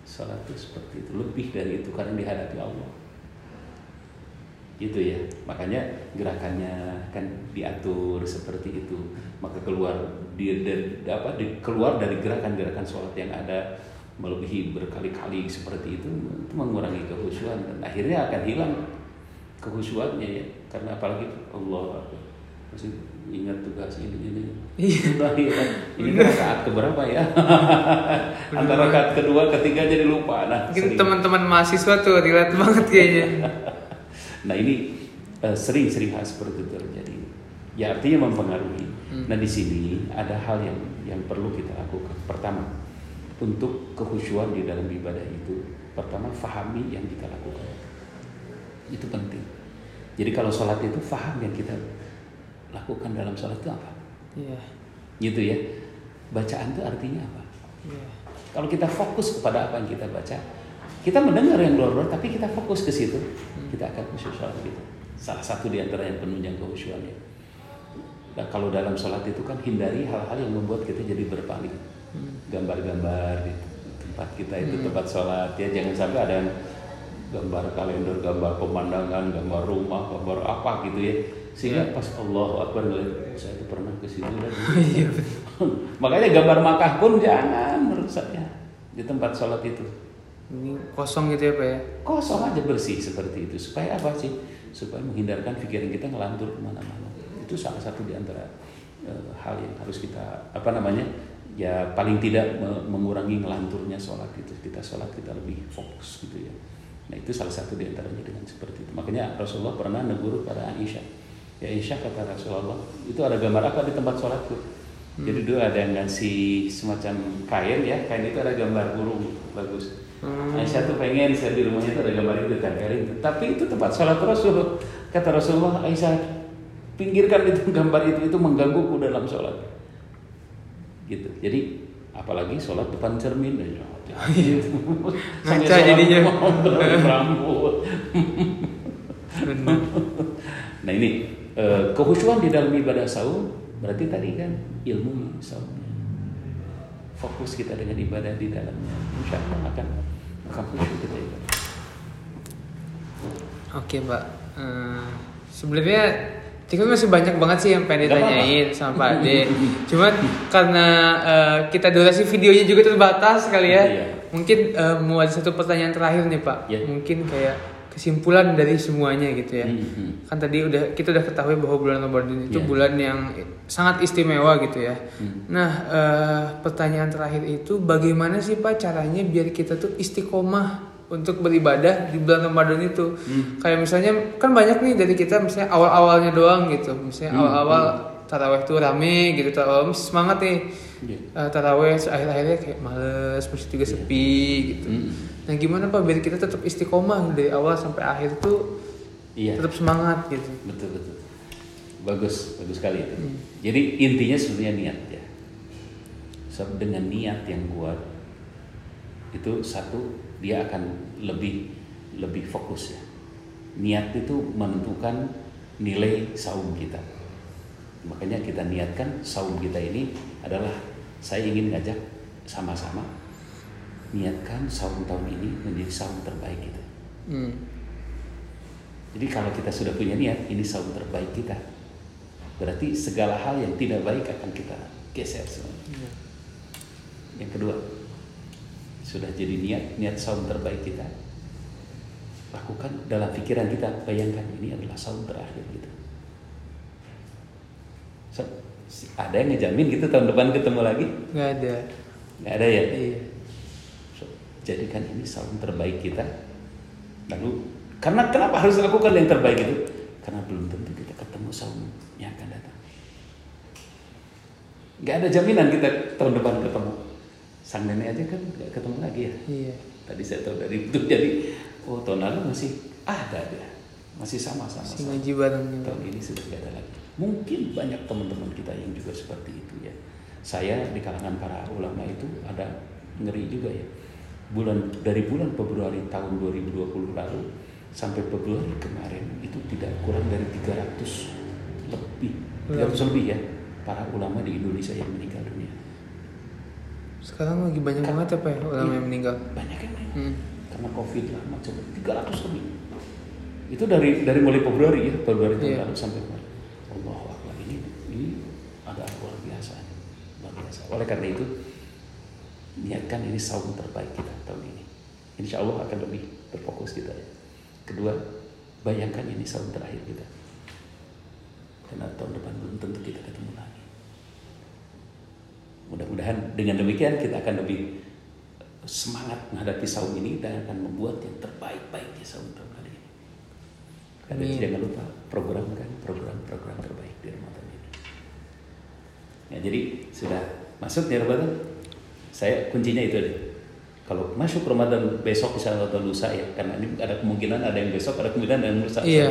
Sholat itu seperti itu, lebih dari itu karena dihadapi Allah. Gitu ya, makanya gerakannya kan diatur seperti itu. Maka keluar di, dari apa di, keluar dari gerakan-gerakan sholat yang ada melebihi berkali-kali seperti itu itu mengurangi kehusuan dan akhirnya akan hilang kehusuannya ya karena apalagi Allah masih ingat tugas ini ini
Iya.
Udah, ya. ini kan rakaat keberapa ya antara rakaat kedua ketiga jadi lupa nah
teman-teman mahasiswa tuh relate banget kayaknya.
Nah ini eh, sering-sering hal seperti itu terjadi. Ya artinya mempengaruhi.
Hmm.
nah di sini ada hal yang yang perlu kita lakukan. Pertama untuk kehusuan di dalam ibadah itu pertama fahami yang kita lakukan. Itu penting. Jadi kalau sholat itu faham yang kita lakukan dalam sholat itu apa?
Iya.
gitu ya. Bacaan itu artinya apa?
Iya.
kalau kita fokus kepada apa yang kita baca kita mendengar yang luar-luar tapi kita fokus ke situ kita akan khusyuk sholat gitu salah satu di antara yang penunjang kehusyuannya nah, kalau dalam sholat itu kan hindari hal-hal yang membuat kita jadi berpaling. Gambar-gambar di tempat kita itu tempat sholat. Ya jangan sampai ada yang gambar kalender, gambar pemandangan, gambar rumah, gambar apa gitu ya. Sehingga pas Allah Akbar ngeliat, saya itu pernah ke situ dan makanya gambar Makkah pun jangan menurut saya di tempat sholat itu
Ini kosong gitu ya pak ya.
kosong aja bersih seperti itu. Supaya apa sih? Supaya menghindarkan pikiran kita ngelantur ke mana-mana. Itu salah satu di antara eh, hal yang harus kita apa namanya ya paling tidak me- mengurangi ngelanturnya sholat itu kita sholat kita lebih fokus gitu ya. Nah itu salah satu di antaranya dengan seperti itu. Makanya Rasulullah pernah negur pada Aisyah. Ya Aisyah kata Rasulullah itu ada gambar apa di tempat sholatku jadi dulu ada yang ngasih semacam kain ya. Kain itu ada gambar burung bagus
Hmm.
Aisyah tuh pengen saya di rumahnya tuh ada gambar itu tempelin tapi itu tempat sholat Rasul kata Rasulullah Aisyah pinggirkan itu gambar itu itu menggangguku dalam sholat gitu jadi apalagi sholat depan cermin ya, gitu.
Ngaca jadinya.
ngobrol, rambut
Benar.
nah ini Eh, kehusuan di dalam ibadah saum berarti tadi kan ilmu saumnya. Fokus kita dengan ibadah di dalamnya, insya Allah akan kita.
Oke Pak. Eh, sebenarnya masih banyak banget sih yang pengen ditanyain sama Pak Ade. Cuman karena eh, kita durasi videonya juga terbatas kali ya.
Iya.
Mungkin eh, mau ada satu pertanyaan terakhir nih Pak.
Iya.
Mungkin kayak kesimpulan dari semuanya gitu ya.
Hmm,
Kan tadi udah kita udah ketahui bahwa bulan Ramadan itu
Iya.
bulan yang sangat istimewa gitu ya.
Hmm.
Nah, eh, pertanyaan terakhir itu bagaimana sih Pak caranya biar kita tuh istiqomah untuk beribadah di bulan Ramadan itu?
Hmm.
Kayak misalnya kan banyak nih dari kita misalnya awal-awalnya doang gitu. Misalnya
Hmm,
awal-awal taraweh tuh rame gitu, taraweh masih semangat nih.
Iya.
Eh, taraweh akhir-akhirnya kayak males, masjid juga sepi gitu.
Hmm.
Nah, gimana Pak biar kita tetap istiqomah dari awal sampai akhir tuh
Iya.
tetap semangat gitu.
Betul betul. Bagus, bagus sekali itu.
Hmm.
Jadi intinya sebenarnya niat ya. Sebab dengan niat yang kuat itu satu dia akan lebih lebih fokus ya. Niat itu menentukan nilai saum kita. Makanya kita niatkan saum kita ini adalah saya ingin ngajak sama-sama niatkan saum tahun ini menjadi saum terbaik kita.
Hmm.
Jadi kalau kita sudah punya niat, ini saum terbaik kita. Berarti segala hal yang tidak baik akan kita geser semua.
Iya.
Yang kedua, sudah jadi niat, niat saum terbaik kita. Lakukan dalam pikiran kita, bayangkan ini adalah saum terakhir kita. So, ada yang ngejamin gitu tahun depan ketemu lagi?
Nggak ada.
Nggak ada ya?
Iya.
Jadikan ini saum terbaik kita. Lalu karena kenapa harus lakukan yang terbaik itu? Karena belum tentu kita ketemu saum yang akan datang. Gak ada jaminan kita tahun depan ketemu. Sang nenek aja kan gak ketemu lagi ya.
Iya.
Tadi saya tahu dari itu jadi oh tahun lalu masih ada dia. Masih
ngaji bareng nih, Pak.
Tahun ini sudah gak ada lagi. Mungkin banyak teman-teman kita yang juga seperti itu ya. Saya di kalangan para ulama itu ada ngeri juga ya. Bulan dari bulan Februari tahun 2020 lalu sampai Februari kemarin itu tidak kurang dari 300 lebih 300 lebih ya para ulama di Indonesia yang meninggal dunia.
Sekarang lagi banyak banget ya Pak ya, ulama yang meninggal.
Banyak yang
Hmm.
karena covid lah macam 300 lebih. Itu dari dari mulai Februari ya Februari tahun
Iya.
lalu sampai kemarin. Allah Akbar ini ini ada luar biasa luar biasa. Oleh karena itu niatkan ini saum terbaik kita tahun ini. Insya Allah akan lebih terfokus kita ya. Kedua, bayangkan ini saum terakhir kita. Karena tahun depan belum tentu kita ketemu lagi. Mudah-mudahan dengan demikian kita akan lebih semangat menghadapi saum ini dan akan membuat yang terbaik-baik di saum tahun kali ini. Karena
Amin.
jangan lupa programkan program-program terbaik di Ramadan ini. Ya, jadi sudah masuk di Ramadan, saya kuncinya itu deh. Kalau masuk Ramadan besok misalnya atau lusa ya, karena ini ada kemungkinan ada yang besok, ada kemungkinan ada yang lusa.
Iya.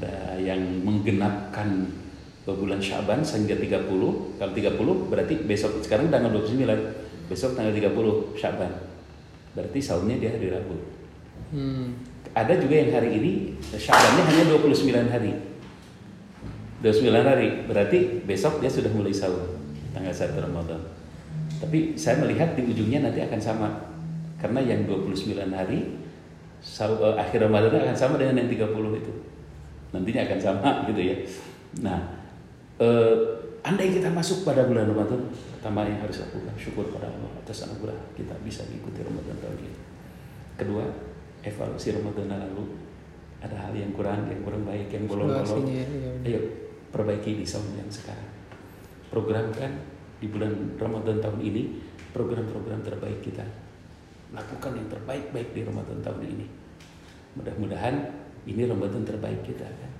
Ada yang menggenapkan bulan Syaban sehingga 30. Kalau 30 berarti besok sekarang tanggal 29. Besok tanggal 30 Syaban. Berarti sahurnya di hari Rabu.
Hmm.
Ada juga yang hari ini Syabannya hanya 29 hari. 29 hari, berarti besok dia sudah mulai sahur tanggal 1 Ramadan. Tapi saya melihat di ujungnya nanti akan sama. Karena yang 29 hari eh, akhir Ramadan akan sama dengan yang 30 itu. Nantinya akan sama gitu ya. Nah, eh, andai kita masuk pada bulan Ramadan, pertama yang harus lakukan syukur pada Allah atas anugerah kita bisa mengikuti Ramadan tahun ini. Kedua, evaluasi Ramadan lalu ada hal yang kurang, yang kurang baik, yang bolong-bolong.
Iya, benar.
Ayo perbaiki di tahun yang sekarang. Programkan di bulan Ramadan tahun ini program-program terbaik kita. Lakukan yang terbaik-baik di Ramadan tahun ini. Mudah-mudahan ini Ramadan terbaik kita kan.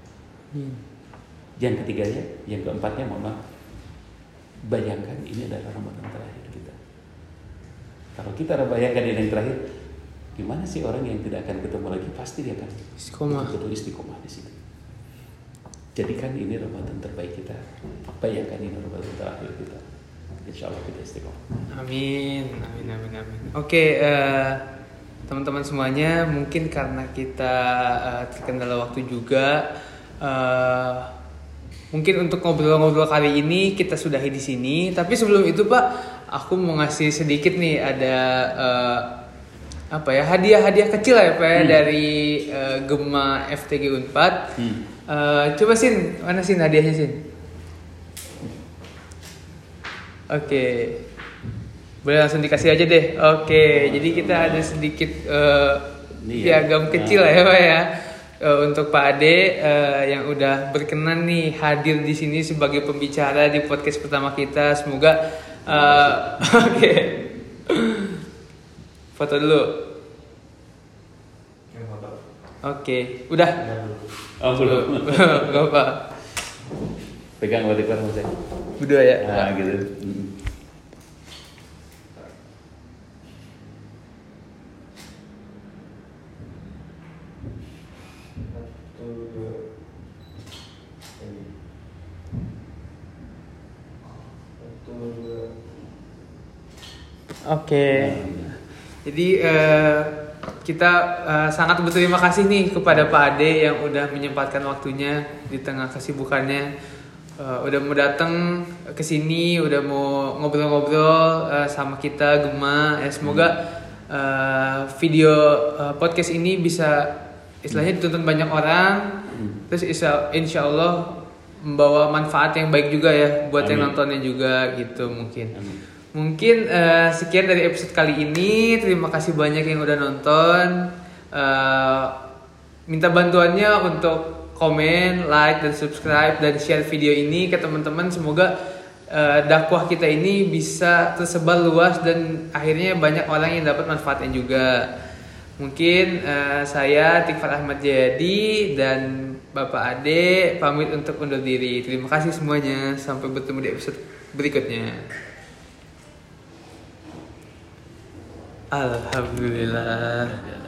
Hmm.
Yang ketiganya, yang keempatnya mohon maaf. Bayangkan ini adalah Ramadan terakhir kita. Kalau kita bayangkan ini yang terakhir, gimana sih orang yang tidak akan ketemu lagi pasti dia akan
Istiqomah.
betul istiqomah di situ. Jadikan ini Ramadan terbaik kita. Bayangkan ini Ramadan terakhir kita. Insya Allah kita istiqomah.
Amin, amin, amin, amin. Oke, eh, teman-teman semuanya, mungkin karena kita eh, terkendala waktu juga, eh, mungkin untuk ngobrol-ngobrol kali ini kita sudahi di sini. Tapi sebelum itu Pak, aku mau ngasih sedikit nih ada eh, apa ya hadiah-hadiah kecil ya Pak ya, dari eh, Gema FTG Unpad.
Hmm.
Eh, coba Sin, mana Sin hadiahnya Sin? Oke. Boleh langsung dikasih aja deh. Oke, jadi kita ada sedikit eh,
ya.
piagam kecil lah ya Pak ya. Eh, untuk Pak Ade eh, yang udah berkenan nih hadir di sini sebagai pembicara di podcast pertama kita. Semoga eh, oke. Foto dulu. Oke, udah.
Oh belum.
Gak apa.
Pegang waktu itu saya.
Udah ya.
Nah gitu.
Oke. Jadi eh, kita eh, sangat berterima kasih nih kepada Pak Ade yang udah menyempatkan waktunya di tengah kesibukannya. Eh, udah mau datang ke sini, udah mau ngobrol-ngobrol eh, sama kita Gema. Ya semoga eh, video eh, podcast ini bisa istilahnya ditonton banyak orang. Terus insya, insya Allah membawa manfaat yang baik juga ya buat yang
Amin.
nontonnya juga gitu mungkin.
Amin.
Mungkin eh, sekian dari episode kali ini. Terima kasih banyak yang udah nonton. Eh, minta bantuannya untuk komen, like, dan subscribe dan share video ini ke teman-teman. Semoga eh, dakwah kita ini bisa tersebar luas dan akhirnya banyak orang yang dapat manfaatnya juga. Mungkin eh, saya Tikfar Ahmad Jayadi dan Bapak Ade pamit untuk undur diri. Terima kasih semuanya. Sampai bertemu di episode berikutnya. Alhamdulillah.